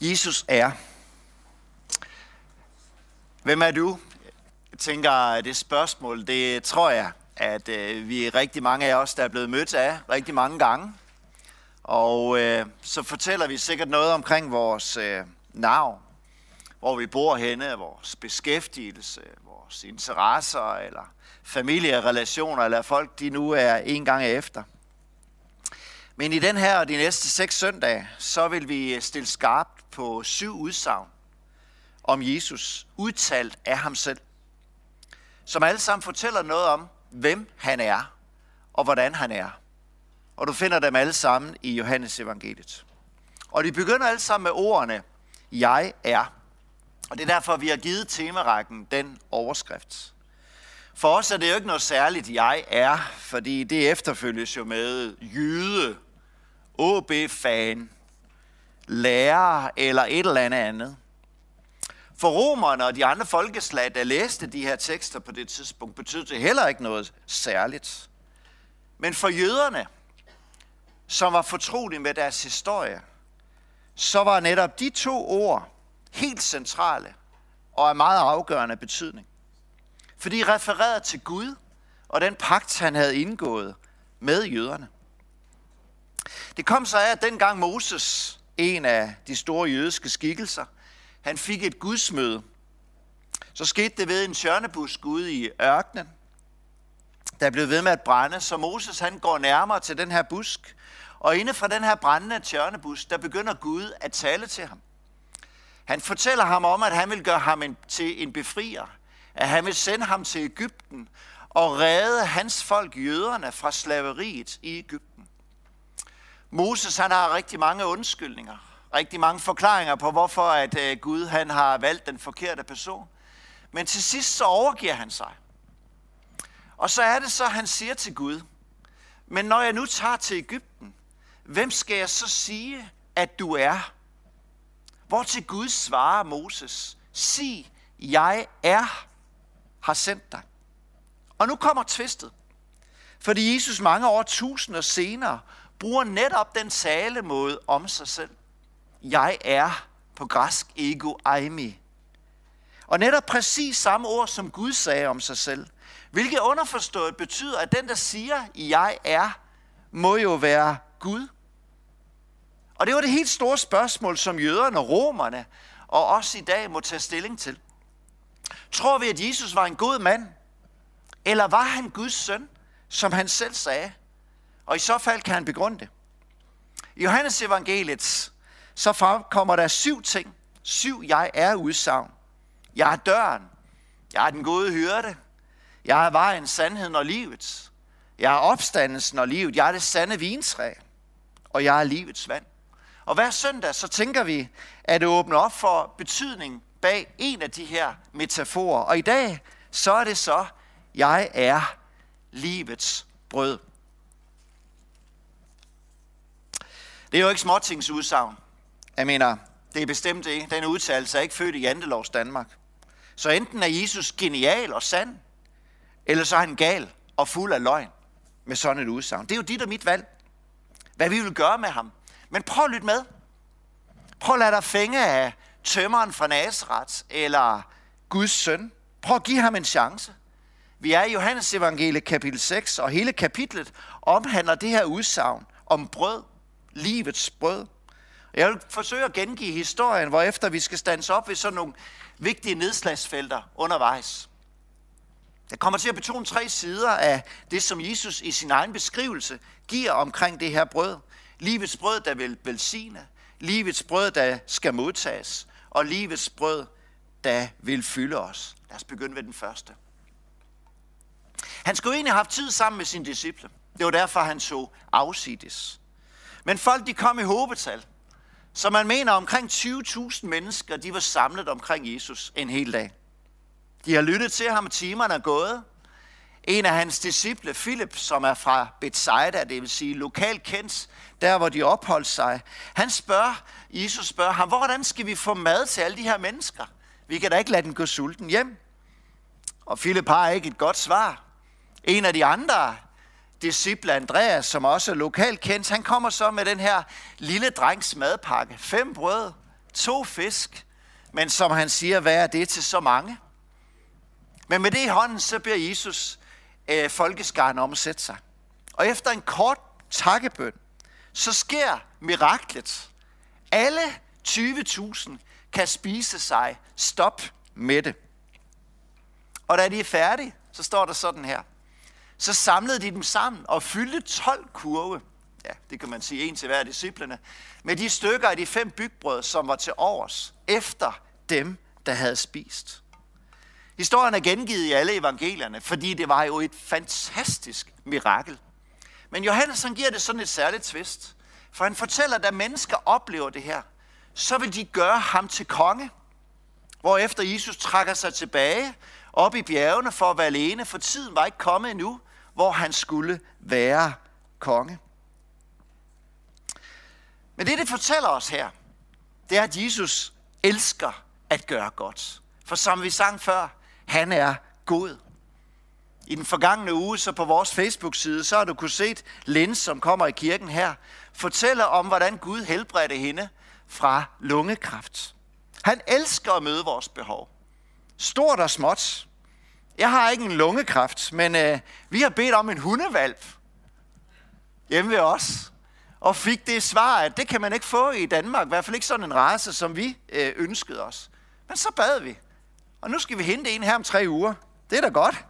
Jesus er. Hvem er du? Jeg tænker, det spørgsmål, det tror jeg, at øh, vi er rigtig mange af os, der er blevet mødt af rigtig mange gange. Og øh, så fortæller vi sikkert noget omkring vores øh, navn, hvor vi bor henne, vores beskæftigelse, vores interesser, eller familierelationer, eller folk, de nu er en gang efter. Men i den her og de næste seks søndage, så vil vi øh, stille skarp på syv udsagn om Jesus, udtalt af ham selv, som alle sammen fortæller noget om, hvem han er og hvordan han er. Og du finder dem alle sammen i Johannes evangeliet. Og de begynder alle sammen med ordene, jeg er. Og det er derfor, vi har givet temarækken den overskrift. For os er det jo ikke noget særligt, jeg er, fordi det efterfølges jo med jyde, OB-fan, lærer eller et eller andet andet. For romerne og de andre folkeslag, der læste de her tekster på det tidspunkt, betød det heller ikke noget særligt. Men for jøderne, som var fortrolige med deres historie, så var netop de to ord helt centrale og af meget afgørende betydning. For de refererede til Gud og den pagt, han havde indgået med jøderne. Det kom så af, at dengang Moses, en af de store jødiske skikkelser, han fik et gudsmøde. Så skete det ved en tjørnebusk ude i ørkenen, der blev ved med at brænde. Så Moses han går nærmere til den her busk, og inde fra den her brændende tjørnebusk, der begynder Gud at tale til ham. Han fortæller ham om, at han vil gøre ham en, til en befrier, at han vil sende ham til Ægypten og redde hans folk, jøderne, fra slaveriet i Ægypten. Moses han har rigtig mange undskyldninger rigtig mange forklaringer på, hvorfor at øh, Gud han har valgt den forkerte person. Men til sidst så overgiver han sig. Og så er det så, han siger til Gud, men når jeg nu tager til Ægypten, hvem skal jeg så sige, at du er? Hvor til Gud svarer Moses, sig, jeg er, har sendt dig. Og nu kommer tvistet. Fordi Jesus mange år tusinder senere bruger netop den talemåde om sig selv jeg er på græsk ego aimi. Og netop præcis samme ord, som Gud sagde om sig selv. Hvilket underforstået betyder, at den, der siger, jeg er, må jo være Gud. Og det var det helt store spørgsmål, som jøderne, og romerne og os i dag må tage stilling til. Tror vi, at Jesus var en god mand? Eller var han Guds søn, som han selv sagde? Og i så fald kan han begrunde det. I Johannes evangeliet, så fremkommer der syv ting. Syv jeg er udsagn. Jeg er døren. Jeg er den gode hyrde. Jeg er vejen, sandheden og livet. Jeg er opstandelsen og livet. Jeg er det sande vintræ. Og jeg er livets vand. Og hver søndag, så tænker vi, at det åbner op for betydning bag en af de her metaforer. Og i dag, så er det så, jeg er livets brød. Det er jo ikke småtings udsagn. Jeg mener, det er bestemt ikke. Den udtalelse er ikke født i Jantelovs Danmark. Så enten er Jesus genial og sand, eller så er han gal og fuld af løgn med sådan et udsagn. Det er jo dit og mit valg, hvad vi vil gøre med ham. Men prøv at lytte med. Prøv at lade dig fænge af tømmeren fra Nazareth eller Guds søn. Prøv at give ham en chance. Vi er i Johannes evangelie kapitel 6, og hele kapitlet omhandler det her udsagn om brød, livets brød. Jeg vil forsøge at gengive historien, hvor efter vi skal stands op ved sådan nogle vigtige nedslagsfelter undervejs. Jeg kommer til at betone tre sider af det, som Jesus i sin egen beskrivelse giver omkring det her brød. Livets brød, der vil velsigne. Livets brød, der skal modtages. Og livets brød, der vil fylde os. Lad os begynde ved den første. Han skulle egentlig have haft tid sammen med sine disciple. Det var derfor, han så afsides. Men folk de kom i håbetal. Så man mener, omkring 20.000 mennesker, de var samlet omkring Jesus en hel dag. De har lyttet til ham, timerne er gået. En af hans disciple, Philip, som er fra Bethsaida, det vil sige lokalt kendt, der hvor de opholdt sig, han spørger, Jesus spørger ham, hvordan skal vi få mad til alle de her mennesker? Vi kan da ikke lade den gå sulten hjem. Og Philip har ikke et godt svar. En af de andre disciple Andreas, som også er lokalt kendt, han kommer så med den her lille drengs madpakke. Fem brød to fisk, men som han siger, hvad er det til så mange? Men med det i hånden, så beder Jesus øh, folkeskaren om at sætte sig. Og efter en kort takkebøn, så sker miraklet. Alle 20.000 kan spise sig stop med det. Og da de er færdige, så står der sådan her. Så samlede de dem sammen og fyldte 12 kurve. Ja, det kan man sige, en til hver af disciplene. Med de stykker af de fem bygbrød, som var til overs, efter dem, der havde spist. Historien er gengivet i alle evangelierne, fordi det var jo et fantastisk mirakel. Men Johannes han giver det sådan et særligt twist. For han fortæller, at da mennesker oplever det her, så vil de gøre ham til konge. Hvorefter Jesus trækker sig tilbage op i bjergene for at være alene, for tiden var ikke kommet endnu, hvor han skulle være konge. Men det, det fortæller os her, det er, at Jesus elsker at gøre godt. For som vi sang før, han er god. I den forgangne uge, så på vores Facebook-side, så har du kunne set Lens, som kommer i kirken her, fortæller om, hvordan Gud helbredte hende fra lungekræft. Han elsker at møde vores behov. Stort og småt. Jeg har ikke en lungekræft, men øh, vi har bedt om en hundevalp hjemme ved os. Og fik det svar, at det kan man ikke få i Danmark. I hvert fald ikke sådan en race, som vi øh, ønskede os. Men så bad vi. Og nu skal vi hente en her om tre uger. Det er da godt.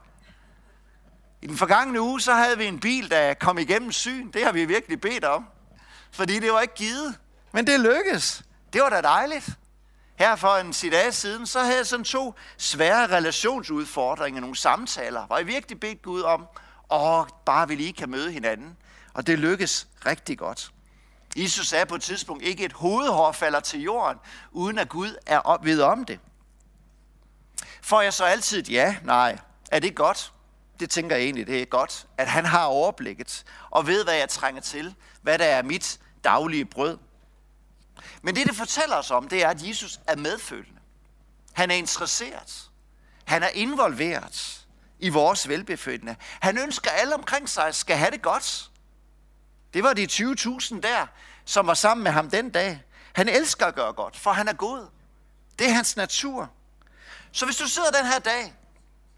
I den forgangne uge, så havde vi en bil, der kom igennem syn. Det har vi virkelig bedt om. Fordi det var ikke givet. Men det lykkedes. Det var da dejligt. Her for en sit dage siden, så havde jeg sådan to svære relationsudfordringer, nogle samtaler, hvor jeg virkelig bedt Gud om, og bare vi lige kan møde hinanden. Og det lykkes rigtig godt. Jesus sagde på et tidspunkt, ikke et hovedhår falder til jorden, uden at Gud er ved om det. Får jeg så altid et ja? Nej. Er det godt? Det tænker jeg egentlig, det er godt, at han har overblikket og ved, hvad jeg trænger til, hvad der er mit daglige brød. Men det, det fortæller os om, det er, at Jesus er medfølende. Han er interesseret. Han er involveret i vores velbefindende. Han ønsker, at alle omkring sig skal have det godt. Det var de 20.000 der, som var sammen med ham den dag. Han elsker at gøre godt, for han er god. Det er hans natur. Så hvis du sidder den her dag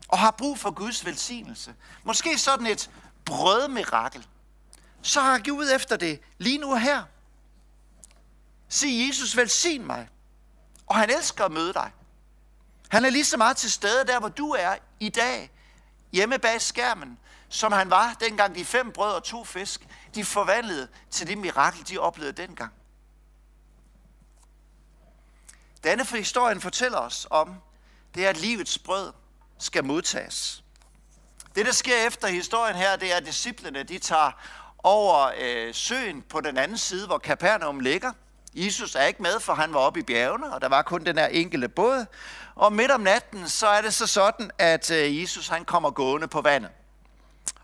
og har brug for Guds velsignelse, måske sådan et brødmirakel, så har Gud efter det lige nu her. Sig Jesus, velsign mig. Og han elsker at møde dig. Han er lige så meget til stede der, hvor du er i dag, hjemme bag skærmen, som han var dengang de fem brød og to fisk, de forvandlede til det mirakel, de oplevede dengang. Denne for historien fortæller os om, det er, at livets brød skal modtages. Det, der sker efter historien her, det er, at disciplene de tager over øh, søen på den anden side, hvor Kapernaum ligger. Jesus er ikke med, for han var oppe i bjergene, og der var kun den her enkelte båd. Og midt om natten, så er det så sådan, at øh, Jesus han kommer gående på vandet.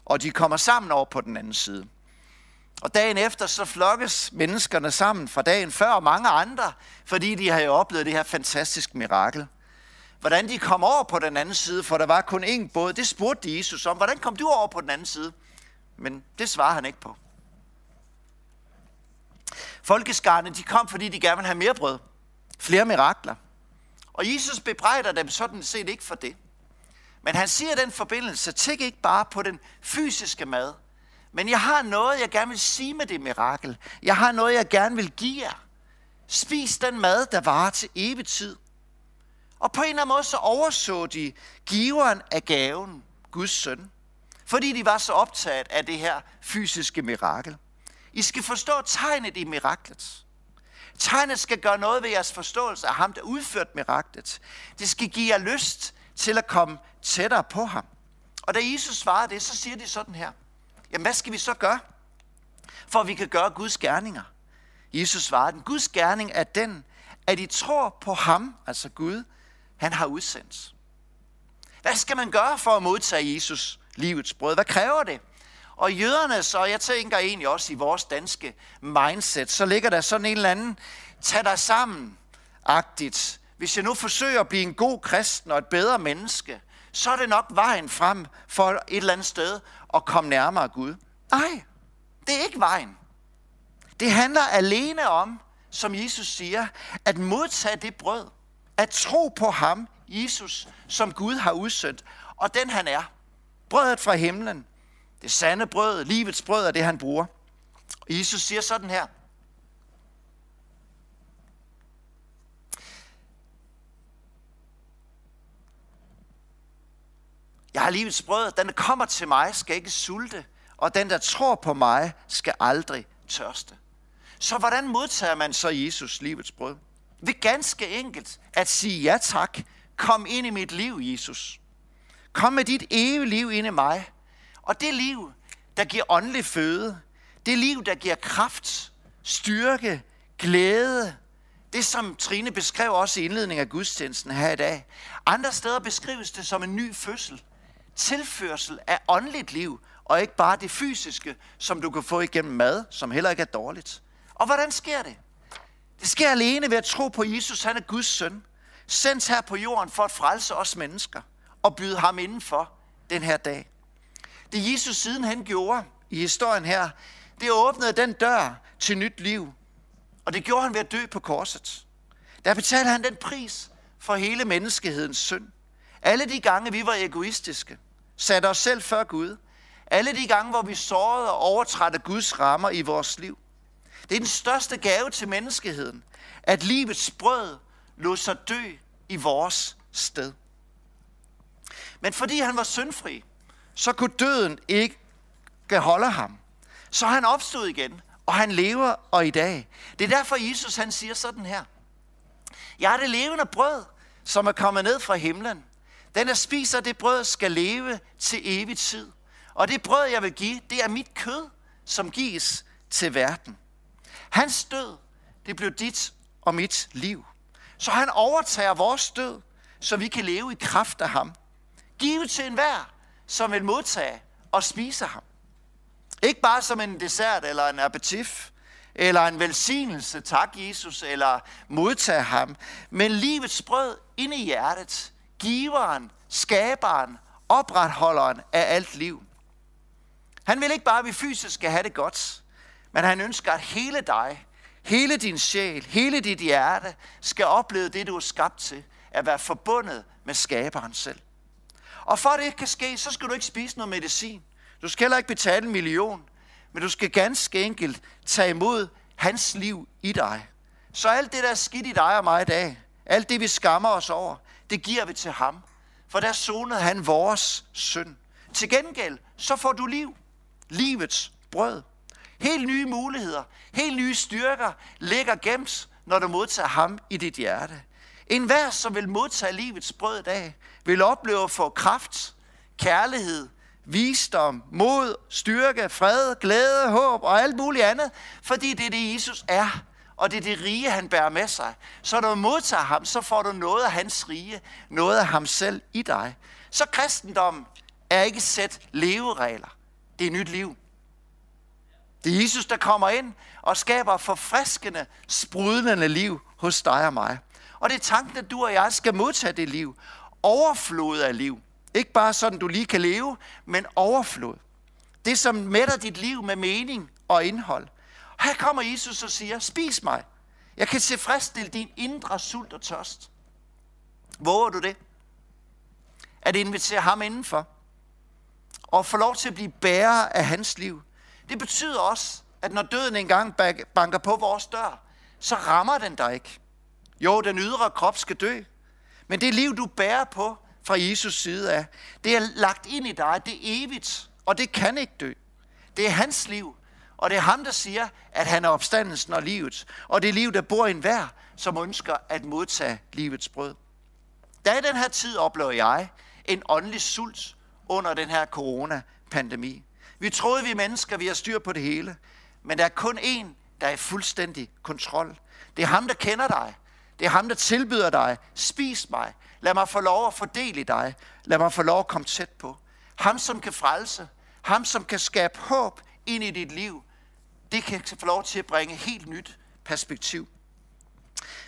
Og de kommer sammen over på den anden side. Og dagen efter, så flokkes menneskerne sammen fra dagen før og mange andre, fordi de har jo oplevet det her fantastiske mirakel. Hvordan de kom over på den anden side, for der var kun én båd, det spurgte de Jesus om. Hvordan kom du over på den anden side? Men det svarer han ikke på. Folkeskarne, de kom, fordi de gerne ville have mere brød. Flere mirakler. Og Jesus bebrejder dem sådan set ikke for det. Men han siger den forbindelse, tænk ikke bare på den fysiske mad, men jeg har noget, jeg gerne vil sige med det mirakel. Jeg har noget, jeg gerne vil give jer. Spis den mad, der varer til evig tid. Og på en eller anden måde så overså de giveren af gaven, Guds søn. Fordi de var så optaget af det her fysiske mirakel. I skal forstå tegnet i miraklet. Tegnet skal gøre noget ved jeres forståelse af ham, der udførte miraklet. Det skal give jer lyst til at komme tættere på ham. Og da Jesus svarer det, så siger de sådan her. Jamen, hvad skal vi så gøre, for at vi kan gøre Guds gerninger? Jesus svarer, den Guds gerning er den, at I tror på ham, altså Gud, han har udsendt. Hvad skal man gøre for at modtage Jesus livets brød? Hvad kræver det? Og jøderne, så jeg tænker egentlig også i vores danske mindset, så ligger der sådan en eller anden, tag dig sammen, agtigt. Hvis jeg nu forsøger at blive en god kristen og et bedre menneske, så er det nok vejen frem for et eller andet sted at komme nærmere Gud. Nej, det er ikke vejen. Det handler alene om, som Jesus siger, at modtage det brød, at tro på ham, Jesus, som Gud har udsendt, og den han er. Brødet fra himlen, det sande brød, livets brød er det, han bruger. Og Jesus siger sådan her. Jeg har livets brød, den der kommer til mig, skal ikke sulte, og den, der tror på mig, skal aldrig tørste. Så hvordan modtager man så Jesus livets brød? Ved ganske enkelt at sige ja tak. Kom ind i mit liv, Jesus. Kom med dit evige liv ind i mig. Og det liv, der giver åndelig føde, det liv, der giver kraft, styrke, glæde, det som Trine beskrev også i indledningen af gudstjenesten her i dag. Andre steder beskrives det som en ny fødsel. Tilførsel af åndeligt liv, og ikke bare det fysiske, som du kan få igennem mad, som heller ikke er dårligt. Og hvordan sker det? Det sker alene ved at tro på Jesus, han er Guds søn, sendt her på jorden for at frelse os mennesker og byde ham indenfor den her dag. Det Jesus siden han gjorde i historien her, det åbnede den dør til nyt liv. Og det gjorde han ved at dø på korset. Der betalte han den pris for hele menneskehedens synd. Alle de gange, vi var egoistiske, satte os selv før Gud. Alle de gange, hvor vi sårede og overtrådte Guds rammer i vores liv. Det er den største gave til menneskeheden, at livets brød lå sig dø i vores sted. Men fordi han var syndfri, så kunne døden ikke holde ham. Så han opstod igen, og han lever og i dag. Det er derfor Jesus han siger sådan her. Jeg er det levende brød, som er kommet ned fra himlen. Den, der spiser det brød, skal leve til evig tid. Og det brød, jeg vil give, det er mit kød, som gives til verden. Hans død, det blev dit og mit liv. Så han overtager vores død, så vi kan leve i kraft af ham. Givet til enhver, som vil modtage og spise ham. Ikke bare som en dessert eller en aperitif, eller en velsignelse, tak Jesus, eller modtage ham, men livets brød inde i hjertet, giveren, skaberen, opretholderen af alt liv. Han vil ikke bare, at vi fysisk skal have det godt, men han ønsker, at hele dig, hele din sjæl, hele dit hjerte skal opleve det, du er skabt til, at være forbundet med skaberen selv. Og for at det ikke kan ske, så skal du ikke spise noget medicin. Du skal heller ikke betale en million, men du skal ganske enkelt tage imod hans liv i dig. Så alt det, der er skidt i dig og mig i dag, alt det, vi skammer os over, det giver vi til ham. For der sonede han vores synd. Til gengæld, så får du liv. Livets brød. Helt nye muligheder, helt nye styrker ligger gemt, når du modtager ham i dit hjerte. En hver, som vil modtage livets brød i dag, vil opleve at få kraft, kærlighed, visdom, mod, styrke, fred, glæde, håb og alt muligt andet, fordi det er det, Jesus er, og det er det rige, han bærer med sig. Så når du modtager ham, så får du noget af hans rige, noget af ham selv i dig. Så kristendom er ikke sæt leveregler. Det er nyt liv. Det er Jesus, der kommer ind og skaber forfriskende, sprudlende liv hos dig og mig. Og det er tanken, at du og jeg skal modtage det liv. Overflod af liv. Ikke bare sådan, du lige kan leve, men overflod. Det, som mætter dit liv med mening og indhold. Her kommer Jesus og siger, spis mig. Jeg kan tilfredsstille din indre sult og tørst. Våger du det? At invitere ham indenfor? Og få lov til at blive bærer af hans liv. Det betyder også, at når døden engang banker på vores dør, så rammer den dig ikke. Jo, den ydre krop skal dø, men det liv, du bærer på fra Jesus side af, det er lagt ind i dig, det er evigt, og det kan ikke dø. Det er hans liv, og det er ham, der siger, at han er opstandelsen og livet, og det er liv, der bor i enhver, som ønsker at modtage livets brød. Da i den her tid oplever jeg en åndelig sult under den her coronapandemi. Vi troede, vi mennesker, vi har styr på det hele. Men der er kun én, der er i fuldstændig kontrol. Det er ham, der kender dig. Det er ham, der tilbyder dig. Spis mig. Lad mig få lov at fordele dig. Lad mig få lov at komme tæt på. Ham, som kan frelse. Ham, som kan skabe håb ind i dit liv. Det kan få lov til at bringe helt nyt perspektiv.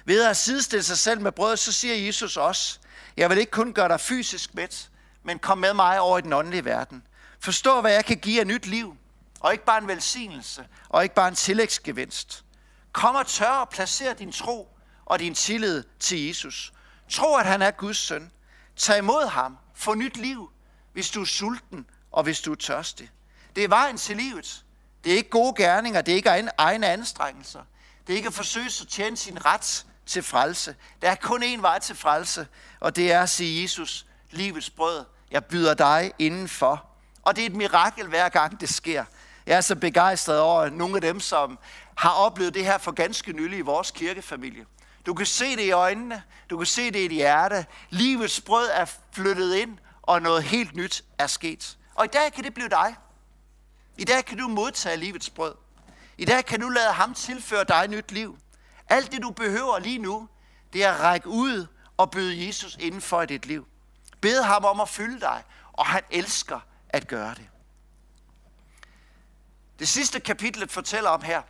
Ved at sidestille sig selv med brødet, så siger Jesus også, jeg vil ikke kun gøre dig fysisk mæt, men kom med mig over i den åndelige verden. Forstå, hvad jeg kan give af nyt liv, og ikke bare en velsignelse, og ikke bare en tillægsgevinst. Kom og tør og placer din tro og din tillid til Jesus. Tro, at han er Guds søn. Tag imod ham. Få nyt liv, hvis du er sulten og hvis du er tørstig. Det er vejen til livet. Det er ikke gode gerninger, det er ikke egne anstrengelser. Det er ikke at forsøge at tjene sin ret til frelse. Der er kun én vej til frelse, og det er at sige, Jesus, livets brød, jeg byder dig indenfor. Og det er et mirakel hver gang det sker. Jeg er så begejstret over nogle af dem, som har oplevet det her for ganske nylig i vores kirkefamilie. Du kan se det i øjnene, du kan se det i dit hjerte. Livets brød er flyttet ind, og noget helt nyt er sket. Og i dag kan det blive dig. I dag kan du modtage livets brød. I dag kan du lade ham tilføre dig nyt liv. Alt det, du behøver lige nu, det er at række ud og byde Jesus inden for i dit liv. Bed ham om at fylde dig, og han elsker at gøre det. Det sidste kapitlet fortæller om her,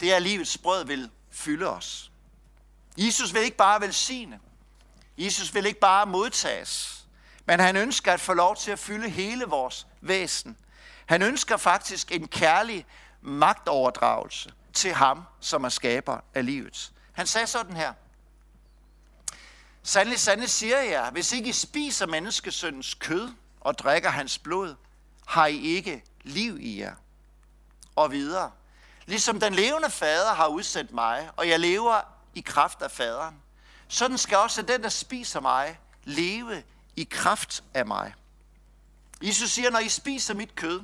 det er, at livets brød vil fylde os. Jesus vil ikke bare velsigne. Jesus vil ikke bare modtages. Men han ønsker at få lov til at fylde hele vores væsen. Han ønsker faktisk en kærlig magtoverdragelse til ham, som er skaber af livet. Han sagde sådan her. Sandelig, sandelig siger jeg, hvis ikke I spiser menneskesøndens kød og drikker hans blod, har I ikke liv i jer. Og videre. Ligesom den levende fader har udsendt mig, og jeg lever i kraft af faderen, sådan skal også den, der spiser mig, leve i kraft af mig. Jesus siger, når I spiser mit kød,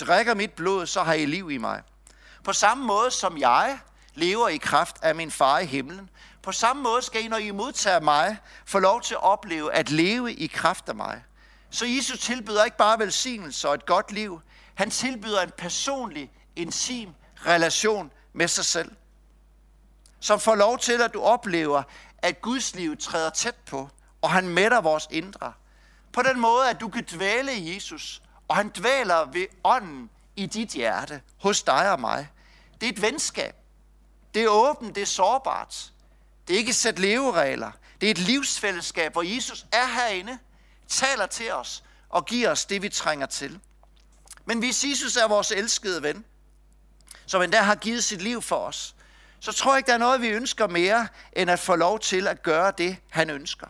drikker mit blod, så har I liv i mig. På samme måde som jeg lever i kraft af min far i himlen, på samme måde skal I, når I modtager mig, få lov til at opleve at leve i kraft af mig. Så Jesus tilbyder ikke bare velsignelse og et godt liv. Han tilbyder en personlig, intim relation med sig selv. Som får lov til, at du oplever, at Guds liv træder tæt på, og han mætter vores indre. På den måde, at du kan dvæle i Jesus, og han dvæler ved ånden i dit hjerte, hos dig og mig. Det er et venskab. Det er åbent, det er sårbart. Det er ikke et sæt leveregler. Det er et livsfællesskab, hvor Jesus er herinde, taler til os og giver os det, vi trænger til. Men hvis Jesus er vores elskede ven, som endda har givet sit liv for os, så tror jeg ikke, der er noget, vi ønsker mere, end at få lov til at gøre det, han ønsker.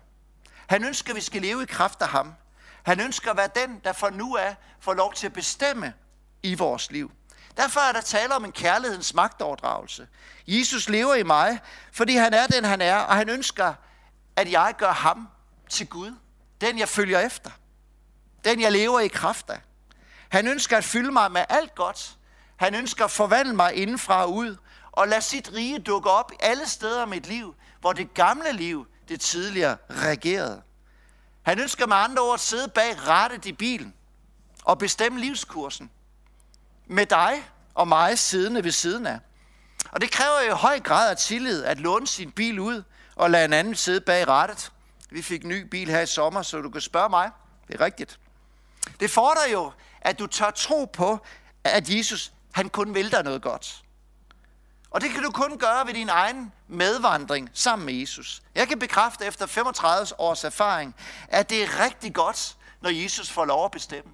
Han ønsker, at vi skal leve i kraft af ham. Han ønsker at være den, der fra nu af får lov til at bestemme i vores liv. Derfor er der tale om en kærlighedens magtoverdragelse. Jesus lever i mig, fordi han er den, han er, og han ønsker, at jeg gør ham til Gud. Den, jeg følger efter. Den, jeg lever i kraft af. Han ønsker at fylde mig med alt godt. Han ønsker at forvandle mig indenfra og ud, og lad sit rige dukke op alle steder i mit liv, hvor det gamle liv, det tidligere regerede. Han ønsker med andre ord at sidde bag rattet i bilen og bestemme livskursen med dig og mig siddende ved siden af. Og det kræver jo i høj grad af tillid at låne sin bil ud og lade en anden sidde bag rattet. Vi fik en ny bil her i sommer, så du kan spørge mig. Det er rigtigt. Det fordrer jo, at du tør tro på, at Jesus han kun vil dig noget godt. Og det kan du kun gøre ved din egen medvandring sammen med Jesus. Jeg kan bekræfte efter 35 års erfaring, at det er rigtig godt, når Jesus får lov at bestemme.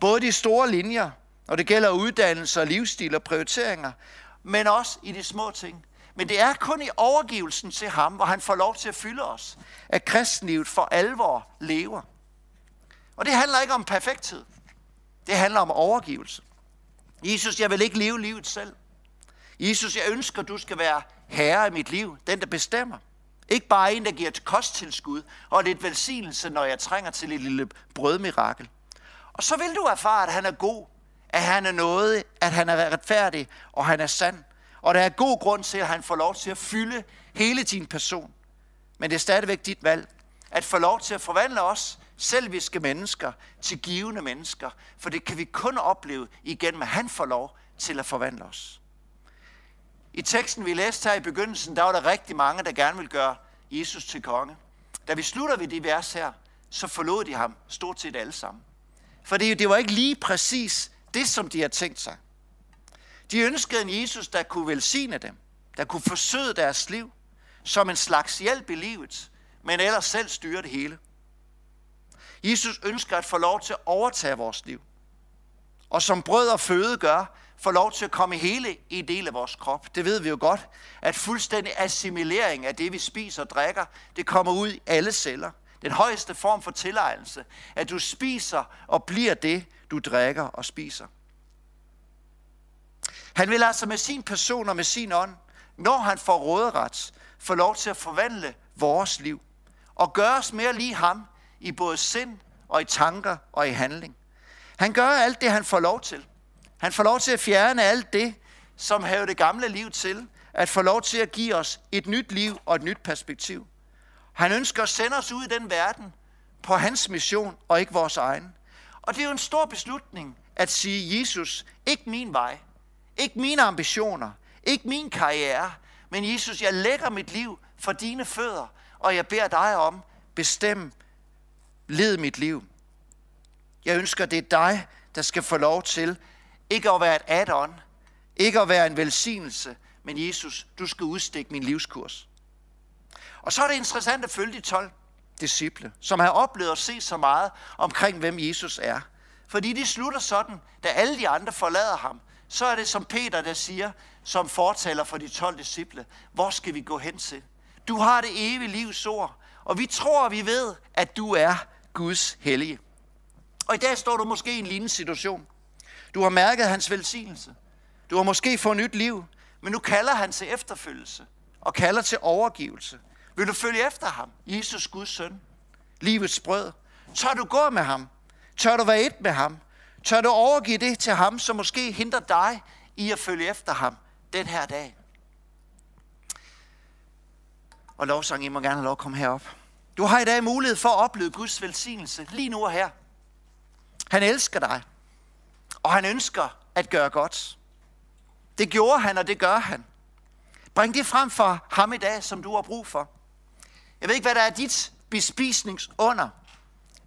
Både de store linjer, når det gælder uddannelse og livsstil og prioriteringer, men også i de små ting. Men det er kun i overgivelsen til ham, hvor han får lov til at fylde os, at kristenlivet for alvor lever. Og det handler ikke om perfekthed. Det handler om overgivelse. Jesus, jeg vil ikke leve livet selv. Jesus, jeg ønsker, du skal være herre i mit liv, den der bestemmer. Ikke bare en, der giver et kosttilskud og lidt velsignelse, når jeg trænger til et lille brødmirakel. Og så vil du erfare, at han er god, at han er noget, at han er retfærdig, og han er sand. Og der er god grund til, at han får lov til at fylde hele din person. Men det er stadigvæk dit valg, at få lov til at forvandle os, selviske mennesker, til givende mennesker. For det kan vi kun opleve igen, at han får lov til at forvandle os. I teksten, vi læste her i begyndelsen, der var der rigtig mange, der gerne ville gøre Jesus til konge. Da vi slutter ved de vers her, så forlod de ham stort set alle sammen. For det var ikke lige præcis det, som de havde tænkt sig. De ønskede en Jesus, der kunne velsigne dem, der kunne forsøde deres liv, som en slags hjælp i livet, men ellers selv styre det hele. Jesus ønsker at få lov til at overtage vores liv. Og som brød og føde gør, får lov til at komme hele i del af vores krop. Det ved vi jo godt, at fuldstændig assimilering af det, vi spiser og drikker, det kommer ud i alle celler. Den højeste form for tilegnelse, at du spiser og bliver det, du drikker og spiser. Han vil altså med sin person og med sin ånd, når han får råderet, få lov til at forvandle vores liv og gøre os mere lige ham i både sind og i tanker og i handling. Han gør alt det, han får lov til. Han får lov til at fjerne alt det, som havde det gamle liv til, at få lov til at give os et nyt liv og et nyt perspektiv. Han ønsker at sende os ud i den verden på hans mission og ikke vores egen. Og det er jo en stor beslutning at sige, Jesus, ikke min vej, ikke mine ambitioner, ikke min karriere, men Jesus, jeg lægger mit liv for dine fødder, og jeg beder dig om, bestem, led mit liv. Jeg ønsker, det er dig, der skal få lov til ikke at være et add-on, ikke at være en velsignelse, men Jesus, du skal udstikke min livskurs. Og så er det interessant at følge de 12 disciple, som har oplevet at se så meget omkring, hvem Jesus er. Fordi de slutter sådan, da alle de andre forlader ham, så er det som Peter, der siger, som fortaler for de 12 disciple, hvor skal vi gå hen til? Du har det evige livs ord, og vi tror, vi ved, at du er Guds hellige. Og i dag står du måske i en lignende situation. Du har mærket hans velsignelse. Du har måske fået nyt liv, men nu kalder han til efterfølgelse og kalder til overgivelse. Vil du følge efter ham, Jesus Guds søn, livets brød? Tør du gå med ham? Tør du være et med ham? Tør du overgive det til ham, som måske hindrer dig i at følge efter ham den her dag? Og lovsang, I må gerne have lov at komme herop. Du har i dag mulighed for at opleve Guds velsignelse lige nu og her. Han elsker dig, og han ønsker at gøre godt. Det gjorde han, og det gør han. Bring det frem for ham i dag, som du har brug for. Jeg ved ikke, hvad der er dit bespisningsunder.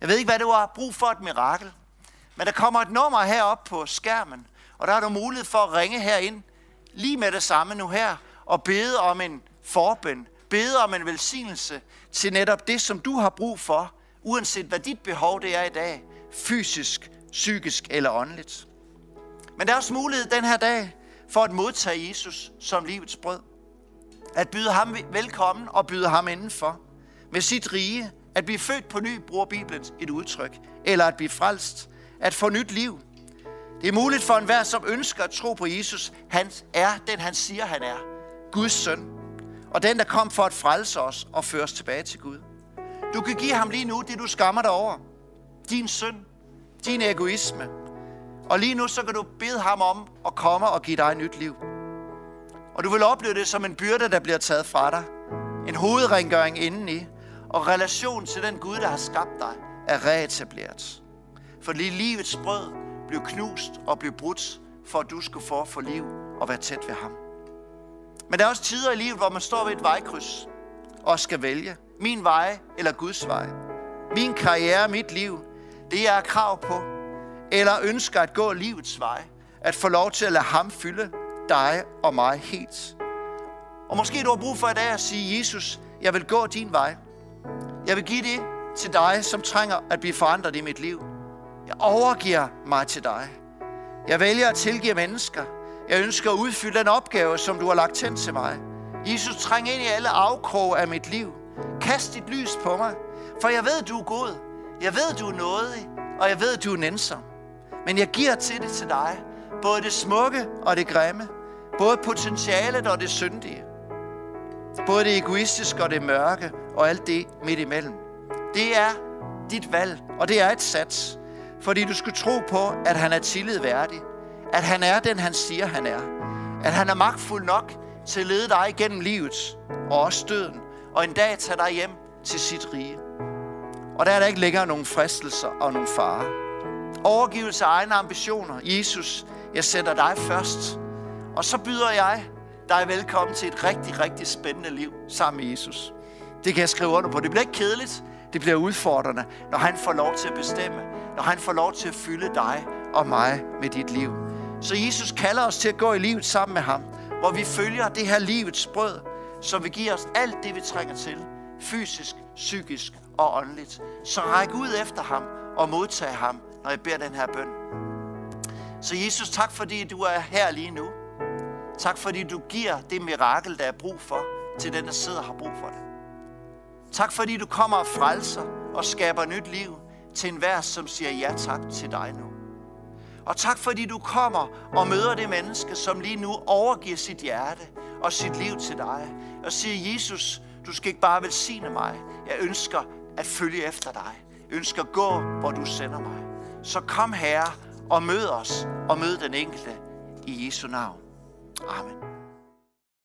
Jeg ved ikke, hvad du har brug for et mirakel. Men der kommer et nummer herop på skærmen, og der er du mulighed for at ringe herind lige med det samme nu her, og bede om en forbøn, bede om en velsignelse til netop det, som du har brug for, uanset hvad dit behov det er i dag, fysisk, psykisk eller åndeligt. Men der er også mulighed den her dag for at modtage Jesus som livets brød. At byde ham velkommen og byde ham indenfor. Med sit rige, at blive født på ny, bruger Bibelen et udtryk. Eller at blive frelst. At få nyt liv. Det er muligt for enhver, som ønsker at tro på Jesus. Han er den, han siger, han er. Guds søn. Og den, der kom for at frelse os og føre os tilbage til Gud. Du kan give ham lige nu det, du skammer dig over. Din synd. Din egoisme. Og lige nu, så kan du bede ham om at komme og give dig et nyt liv. Og du vil opleve det som en byrde, der bliver taget fra dig. En hovedrengøring indeni. Og relation til den Gud, der har skabt dig, er reetableret. For lige livets brød blev knust og blev brudt, for at du skulle få for liv og være tæt ved ham. Men der er også tider i livet, hvor man står ved et vejkryds og skal vælge min vej eller Guds vej. Min karriere, mit liv, det jeg har krav på, eller ønsker at gå livets vej, at få lov til at lade ham fylde dig og mig helt. Og måske du har brug for i dag at sige, Jesus, jeg vil gå din vej. Jeg vil give det til dig, som trænger at blive forandret i mit liv. Jeg overgiver mig til dig. Jeg vælger at tilgive mennesker. Jeg ønsker at udfylde den opgave, som du har lagt hen til mig. Jesus, træng ind i alle afkroge af mit liv. Kast dit lys på mig, for jeg ved, du er god. Jeg ved, du er nådig, og jeg ved, du er nænsom. Men jeg giver til det til dig. Både det smukke og det grimme. Både potentialet og det syndige. Både det egoistiske og det mørke og alt det midt imellem. Det er dit valg, og det er et sats. Fordi du skulle tro på, at han er tillidværdig. At han er den, han siger, han er. At han er magtfuld nok til at lede dig igennem livet og også døden. Og en dag tage dig hjem til sit rige. Og der er der ikke længere nogen fristelser og nogen farer. Overgivelse af egne ambitioner. Jesus, jeg sætter dig først. Og så byder jeg dig velkommen til et rigtig, rigtig spændende liv sammen med Jesus. Det kan jeg skrive under på. Det bliver ikke kedeligt. Det bliver udfordrende, når han får lov til at bestemme. Når han får lov til at fylde dig og mig med dit liv. Så Jesus kalder os til at gå i livet sammen med ham. Hvor vi følger det her livets brød. Så vi giver os alt det, vi trænger til. Fysisk, psykisk og åndeligt. Så ræk ud efter ham og modtag ham, når jeg beder den her bøn. Så Jesus, tak fordi du er her lige nu. Tak fordi du giver det mirakel, der er brug for, til den, der sidder og har brug for det. Tak fordi du kommer og frelser og skaber nyt liv til enhver, som siger ja tak til dig nu. Og tak fordi du kommer og møder det menneske, som lige nu overgiver sit hjerte og sit liv til dig. Og siger, Jesus, du skal ikke bare velsigne mig. Jeg ønsker at følge efter dig. Jeg ønsker at gå, hvor du sender mig. Så kom herre og mød os og mød den enkelte i Jesu navn. Amen.